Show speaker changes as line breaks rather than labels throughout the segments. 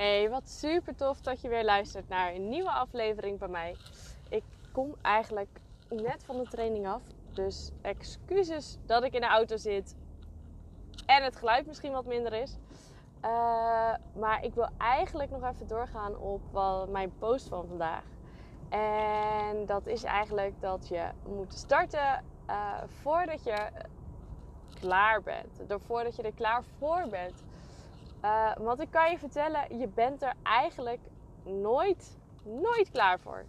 Hey, wat super tof dat je weer luistert naar een nieuwe aflevering bij mij. Ik kom eigenlijk net van de training af. Dus excuses dat ik in de auto zit en het geluid misschien wat minder is. Uh, maar ik wil eigenlijk nog even doorgaan op wat, mijn post van vandaag. En dat is eigenlijk dat je moet starten uh, voordat je klaar bent. Voordat je er klaar voor bent. Uh, want ik kan je vertellen, je bent er eigenlijk nooit, nooit klaar voor.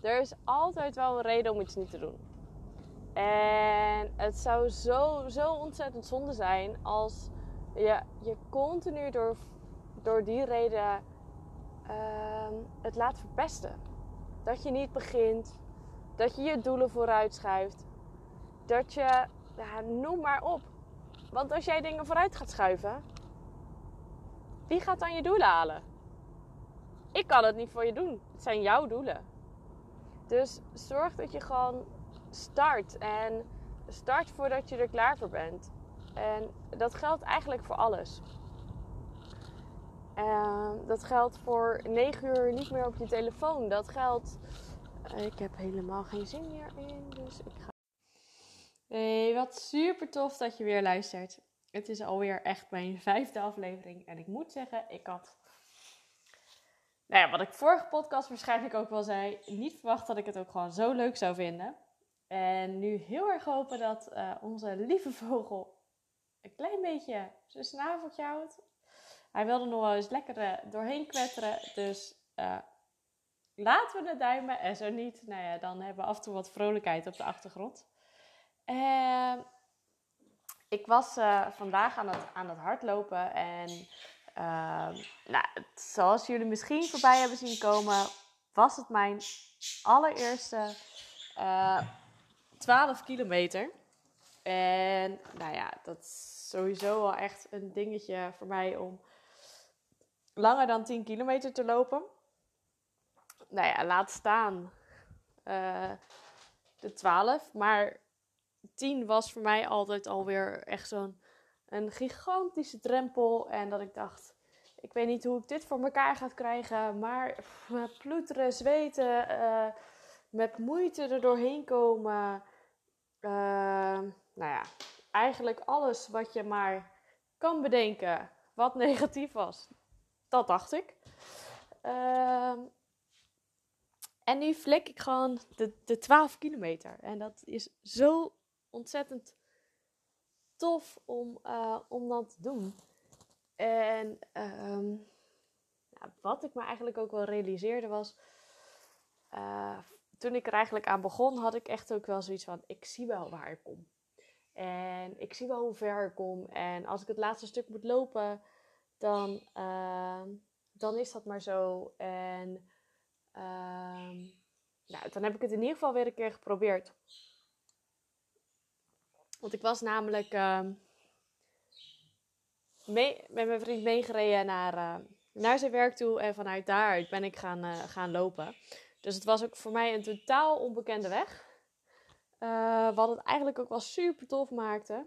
Er is altijd wel een reden om iets niet te doen. En het zou zo, zo ontzettend zonde zijn als je, je continu door, door die reden uh, het laat verpesten. Dat je niet begint, dat je je doelen vooruit schuift, dat je, noem maar op. Want als jij dingen vooruit gaat schuiven, wie gaat dan je doelen halen? Ik kan het niet voor je doen. Het zijn jouw doelen. Dus zorg dat je gewoon start. En start voordat je er klaar voor bent. En dat geldt eigenlijk voor alles. Uh, dat geldt voor 9 uur niet meer op je telefoon. Dat geldt. Uh, ik heb helemaal geen zin meer in. Dus ik ga. Hey, wat super tof dat je weer luistert. Het is alweer echt mijn vijfde aflevering. En ik moet zeggen, ik had. Nou ja, wat ik vorige podcast waarschijnlijk ook wel zei. Niet verwacht dat ik het ook gewoon zo leuk zou vinden. En nu heel erg hopen dat uh, onze lieve vogel een klein beetje zijn snaveltje houdt. Hij wilde nog wel eens lekker uh, doorheen kwetteren. Dus uh, laten we het duimen. En zo niet, nou ja, dan hebben we af en toe wat vrolijkheid op de achtergrond. Uh, ik was uh, vandaag aan het, aan het hardlopen en uh, nou, zoals jullie misschien voorbij hebben zien komen, was het mijn allereerste uh, eh, 12 kilometer. En nou ja, dat is sowieso wel echt een dingetje voor mij om langer dan 10 kilometer te lopen. Nou ja, laat staan de 12. Maar 10 was voor mij altijd alweer echt zo'n een gigantische drempel. En dat ik dacht, ik weet niet hoe ik dit voor elkaar ga krijgen. Maar ploeteren, zweten, uh, met moeite er doorheen komen. Uh, nou ja, eigenlijk alles wat je maar kan bedenken wat negatief was. Dat dacht ik. Uh, en nu flik ik gewoon de, de 12 kilometer. En dat is zo ontzettend tof om, uh, om dat te doen. En ja, wat ik me eigenlijk ook wel realiseerde was. Uh, toen ik er eigenlijk aan begon, had ik echt ook wel zoiets van: ik zie wel waar ik kom. En ik zie wel hoe ver ik kom. En als ik het laatste stuk moet lopen, dan, uh, dan is dat maar zo. En nou, dan heb ik het in ieder geval weer een keer geprobeerd. Want ik was namelijk mee, met mijn vriend meegereden naar, uh, naar zijn werk toe. En vanuit daaruit ben ik gaan, uh, gaan lopen. Dus het was ook voor mij een totaal onbekende weg. Eh, wat het eigenlijk ook wel super tof maakte.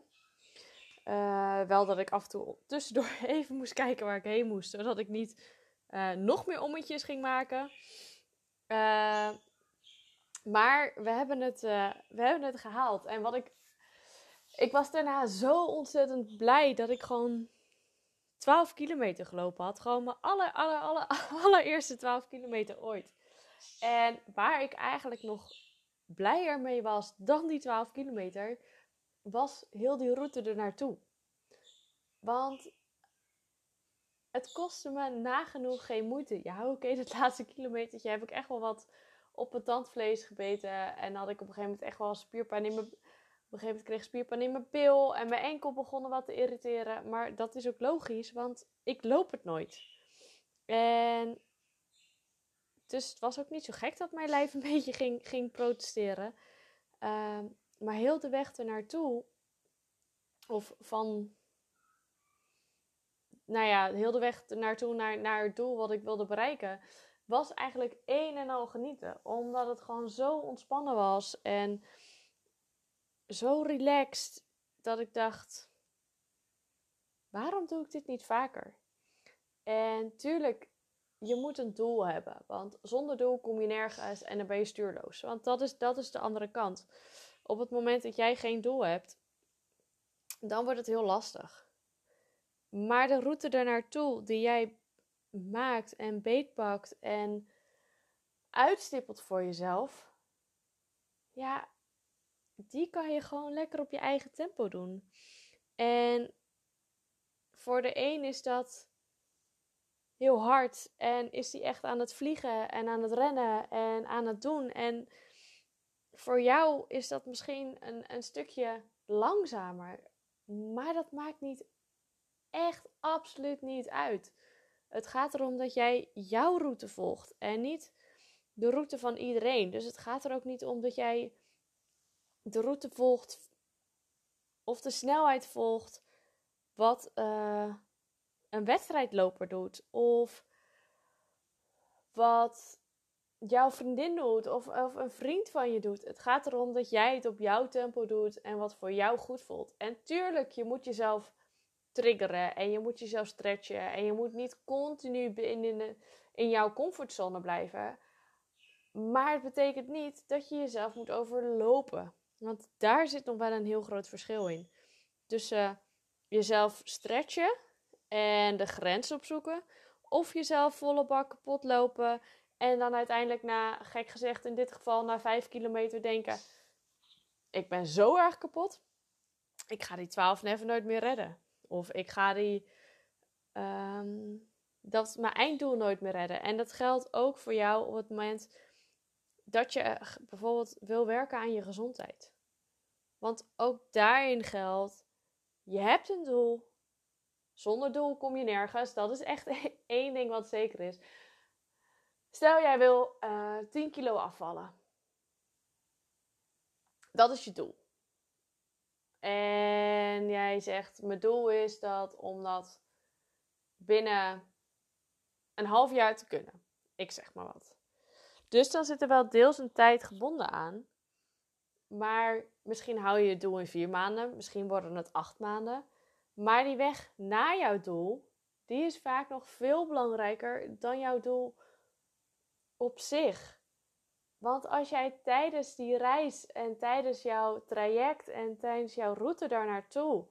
wel dat ik af en toe tussendoor even moest kijken waar ik heen moest. Zodat ik niet nog meer ommetjes ging maken. maar we hebben, het, we hebben het gehaald. En wat ik ik was daarna zo ontzettend blij dat ik gewoon 12 kilometer gelopen had. Gewoon mijn aller, aller, aller, allereerste 12 kilometer ooit. En waar ik eigenlijk nog blijer mee was dan die 12 kilometer, was heel die route er naartoe. Want het kostte me nagenoeg geen moeite. Ja, oké, okay, het laatste kilometertje heb ik echt wel wat op het tandvlees gebeten. En had ik op een gegeven moment echt wel spierpijn in mijn op een gegeven moment kreeg ik spierpijn in mijn pil en mijn enkel begonnen wat te irriteren. Maar dat is ook logisch, want ik loop het nooit. En dus het was ook niet zo gek dat mijn lijf een beetje ging, ging protesteren. Uh, maar heel de weg ernaartoe, of van, nou ja, heel de weg naartoe naar, naar het doel wat ik wilde bereiken, was eigenlijk een en al genieten. Omdat het gewoon zo ontspannen was en zo relaxed dat ik dacht: waarom doe ik dit niet vaker? En tuurlijk je moet een doel hebben. Want zonder doel kom je nergens en dan ben je stuurloos. Want dat is, dat is de andere kant. Op het moment dat jij geen doel hebt, dan wordt het heel lastig. Maar de route ernaartoe die jij maakt en beetpakt en uitstippelt voor jezelf, ja, die kan je gewoon lekker op je eigen tempo doen. En voor de een is dat heel hard en is die echt aan het vliegen en aan het rennen en aan het doen. En voor jou is dat misschien een, een stukje langzamer. Maar dat maakt niet echt absoluut niet uit. Het gaat erom dat jij jouw route volgt en niet de route van iedereen. Dus het gaat er ook niet om dat jij de route volgt of de snelheid volgt wat uh, een wedstrijdloper doet of wat jouw vriendin doet of, of een vriend van je doet. Het gaat erom dat jij het op jouw tempo doet en wat voor jou goed voelt. En tuurlijk, je moet jezelf triggeren en je moet jezelf stretchen en je moet niet continu in, in, in jouw comfortzone blijven. Maar het betekent niet dat je jezelf moet overlopen. Want daar zit nog wel een heel groot verschil in. Tussen jezelf stretchen en de grens opzoeken. Of jezelf volle bak kapot lopen. En dan uiteindelijk na, gek gezegd in dit geval, na 5 kilometer denken: Ik ben zo erg kapot. Ik ga die 12 never nooit meer redden. Of ik ga die. Um, dat mijn einddoel nooit meer redden. En dat geldt ook voor jou op het moment dat je bijvoorbeeld wil werken aan je gezondheid. Want ook daarin geldt: je hebt een doel. Zonder doel kom je nergens. Dat is echt één ding wat zeker is. Stel jij wil uh, eh, 10 kilo afvallen. Dat is je doel. En jij zegt: Mijn doel is dat om dat binnen een half jaar te kunnen. Ik zeg maar wat. Dus dan zit er wel deels een tijd gebonden aan. Maar misschien hou je je doel in vier maanden, misschien worden het acht maanden. Maar die weg naar jouw doel, die is vaak nog veel belangrijker dan jouw doel op zich. Want als jij tijdens die reis en tijdens jouw traject en tijdens jouw route daar naartoe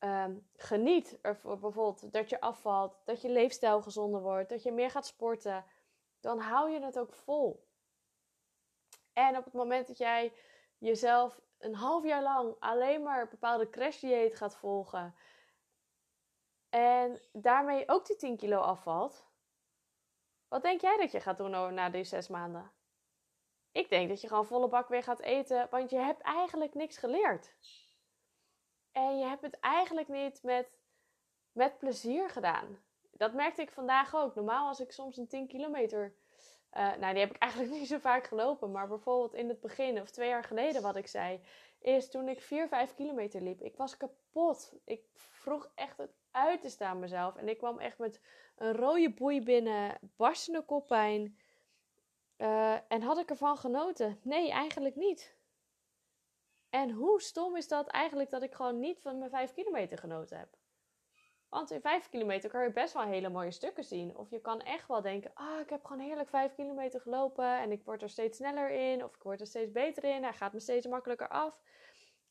um, geniet, ervoor bijvoorbeeld dat je afvalt, dat je leefstijl gezonder wordt, dat je meer gaat sporten, dan hou je het ook vol. En op het moment dat jij jezelf een half jaar lang alleen maar bepaalde crashdieet gaat volgen en daarmee ook die 10 kilo afvalt, wat denk jij dat je gaat doen na die zes maanden? Ik denk dat je gewoon volle bak weer gaat eten, want je hebt eigenlijk niks geleerd. En je hebt het eigenlijk niet met, met plezier gedaan. Dat merkte ik vandaag ook. Normaal als ik soms een 10 kilometer uh, nou, die heb ik eigenlijk niet zo vaak gelopen. Maar bijvoorbeeld in het begin, of twee jaar geleden, wat ik zei, is toen ik 4, 5 kilometer liep. Ik was kapot. Ik vroeg echt het uit te staan mezelf. En ik kwam echt met een rode boei binnen, barstende koppijn. Uh, en had ik ervan genoten? Nee, eigenlijk niet. En hoe stom is dat eigenlijk dat ik gewoon niet van mijn 5 kilometer genoten heb? Want in 5 kilometer kan je best wel hele mooie stukken zien. Of je kan echt wel denken: ah, ik heb gewoon heerlijk 5 kilometer gelopen. En ik word er steeds sneller in. Of ik word er steeds beter in. Hij gaat me steeds makkelijker af.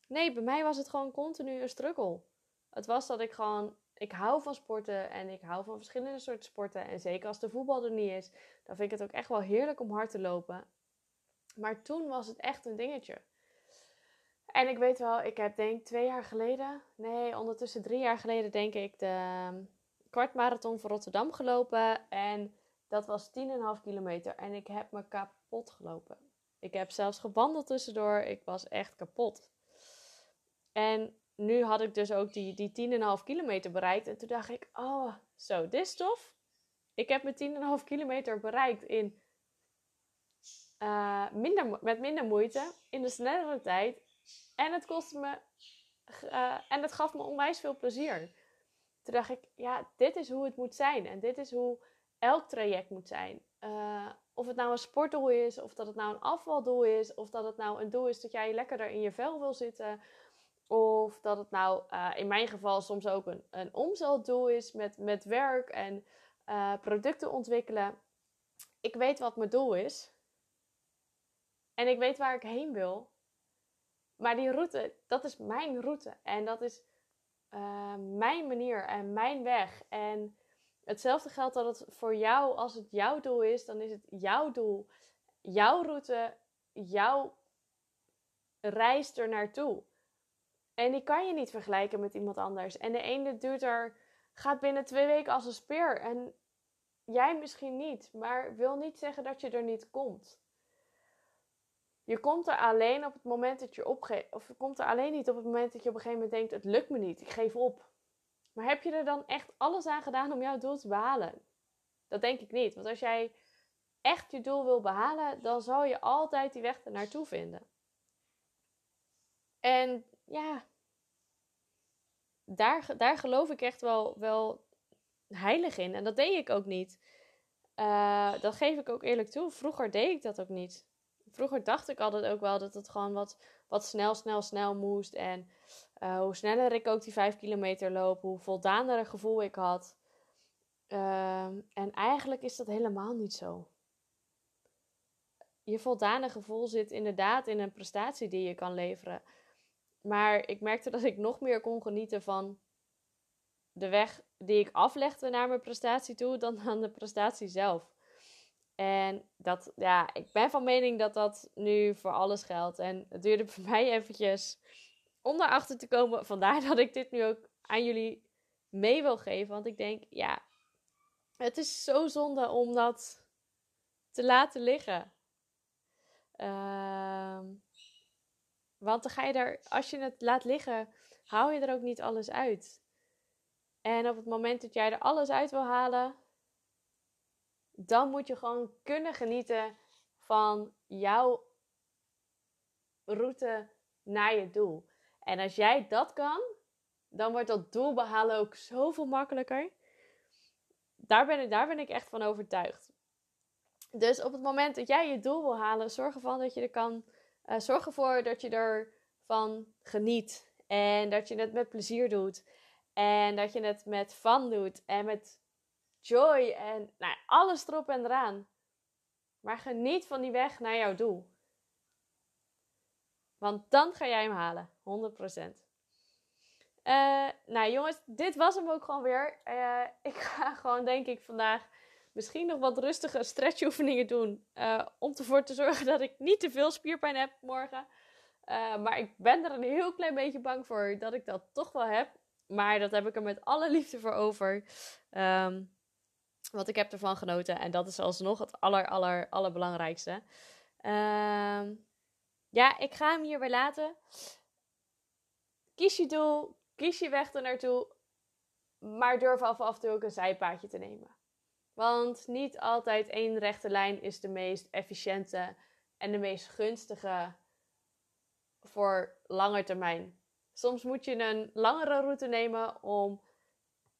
Nee, bij mij was het gewoon continu een struggle. Het was dat ik gewoon. Ik hou van sporten en ik hou van verschillende soorten sporten. En zeker als de voetbal er niet is, dan vind ik het ook echt wel heerlijk om hard te lopen. Maar toen was het echt een dingetje. En ik weet wel, ik heb denk twee jaar geleden, nee, ondertussen drie jaar geleden denk ik, de ehm, kwartmarathon voor Rotterdam gelopen. En dat was 10,5 kilometer. En ik heb me kapot gelopen. Ik heb zelfs gewandeld tussendoor. Ik was echt kapot. En nu had ik dus ook die, die 10,5 kilometer bereikt. En toen dacht ik, oh, zo, dit is tof. Ik heb mijn 10,5 kilometer bereikt in, uh, minder, met minder moeite, in de snellere tijd. En het kostte me. Uh, en het gaf me onwijs veel plezier. Toen dacht ik, ja, dit is hoe het moet zijn. En dit is hoe elk traject moet zijn. Uh, of het nou een sportdoel is, of dat het nou een afvaldoel is, of dat het nou een doel is dat jij lekkerder in je vel wil zitten. Of dat het nou uh, in mijn geval soms ook een, een omzetdoel is met, met werk en producten ontwikkelen. Ik weet wat mijn doel is. En ik weet waar ik heen wil. Maar die route, dat is mijn route. En dat is uh, mijn manier en mijn weg. En hetzelfde geldt dat het voor jou, als het jouw doel is, dan is het jouw doel, jouw route, jouw reis er naartoe. En die kan je niet vergelijken met iemand anders. En de ene duurt er, gaat binnen twee weken als een speer. En jij misschien niet. Maar wil niet zeggen dat je er niet komt. Je komt er alleen op het moment dat je opgeeft. Of je komt er alleen niet op het moment dat je op een gegeven moment denkt: het lukt me niet, ik geef op. Maar heb je er dan echt alles aan gedaan om jouw doel te behalen? Dat denk ik niet. Want als jij echt je doel wil behalen, dan zal je altijd die weg er naartoe vinden. En ja, daar, daar geloof ik echt wel, wel heilig in. En dat deed ik ook niet. Uh, dat geef ik ook eerlijk toe. Vroeger deed ik dat ook niet. Vroeger dacht ik altijd ook wel dat het gewoon wat, wat snel, snel, snel moest. En uh, hoe sneller ik ook die vijf kilometer loop, hoe voldaner gevoel ik had. Uh, en eigenlijk is dat helemaal niet zo. Je voldane gevoel zit inderdaad in een prestatie die je kan leveren. Maar ik merkte dat ik nog meer kon genieten van de weg die ik aflegde naar mijn prestatie toe dan aan de prestatie zelf. En dat, ja, ik ben van mening dat dat nu voor alles geldt. En het duurde voor mij eventjes om daarachter te komen. Vandaar dat ik dit nu ook aan jullie mee wil geven. Want ik denk, ja, het is zo zonde om dat te laten liggen. Uh, want dan ga je er, als je het laat liggen, haal je er ook niet alles uit. En op het moment dat jij er alles uit wil halen, dan moet je gewoon kunnen genieten van jouw route naar je doel. En als jij dat kan, dan wordt dat doel behalen ook zoveel makkelijker. Daar ben ik, daar ben ik echt van overtuigd. Dus op het moment dat jij je doel wil halen, zorg ervan dat je er kan uh, zorg ervoor dat je ervan geniet. En dat je het met plezier doet. En dat je het met fun doet. En met joy. En nou, alles erop en eraan. Maar geniet van die weg naar jouw doel. Want dan ga jij hem halen. 100%. Uh, eh, nou jongens, dit was hem ook gewoon weer. Uh, ik ga gewoon denk ik vandaag misschien nog wat rustige stretchoefeningen doen. Uh, om ervoor te zorgen dat ik niet te veel spierpijn heb morgen. Maar ik ben er een heel klein beetje bang voor dat ik dat toch wel heb. Maar dat heb ik er met alle liefde voor over. Um, want ik heb ervan genoten. En dat is alsnog het aller, aller, allerbelangrijkste. Um, ja, ik ga hem hier weer laten. Kies je doel. Kies je weg er naartoe. Maar durf af en toe ook een zijpaadje te nemen. Want niet altijd één rechte lijn is de meest efficiënte en de meest gunstige voor lange termijn. Soms moet je een langere route nemen om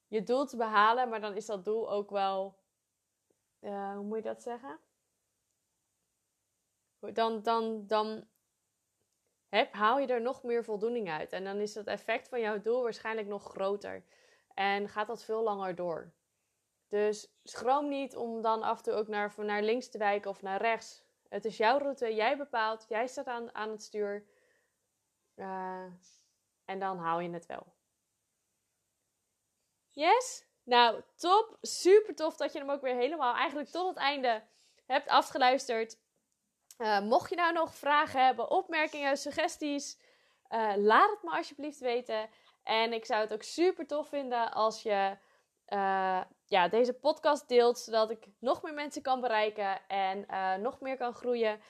je doel te behalen, maar dan is dat doel ook wel. Uh, hoe moet je dat zeggen? Dan, dan, dan heb, haal je er nog meer voldoening uit. En dan is het effect van jouw doel waarschijnlijk nog groter. En gaat dat veel langer door. Dus schroom niet om dan af en toe ook naar, naar links te wijken of naar rechts. Het is jouw route, jij bepaalt, jij staat aan, aan het stuur. Uh, en dan haal je het wel. Yes? Nou, top. Super tof dat je hem ook weer helemaal, eigenlijk tot het einde hebt afgeluisterd. Uh, mocht je nou nog vragen hebben, opmerkingen, suggesties, uh, laat het me alsjeblieft weten. En ik zou het ook super tof vinden als je uh, ja, deze podcast deelt, zodat ik nog meer mensen kan bereiken en nog meer kan groeien.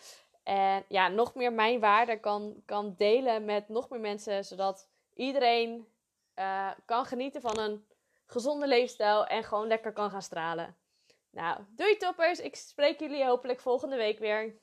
En ja, nog meer mijn waarde kan, kan delen met nog meer mensen, zodat iedereen kan genieten van een gezonde leefstijl en gewoon lekker kan gaan stralen. Nou, doei toppers! Ik spreek jullie hopelijk volgende week weer.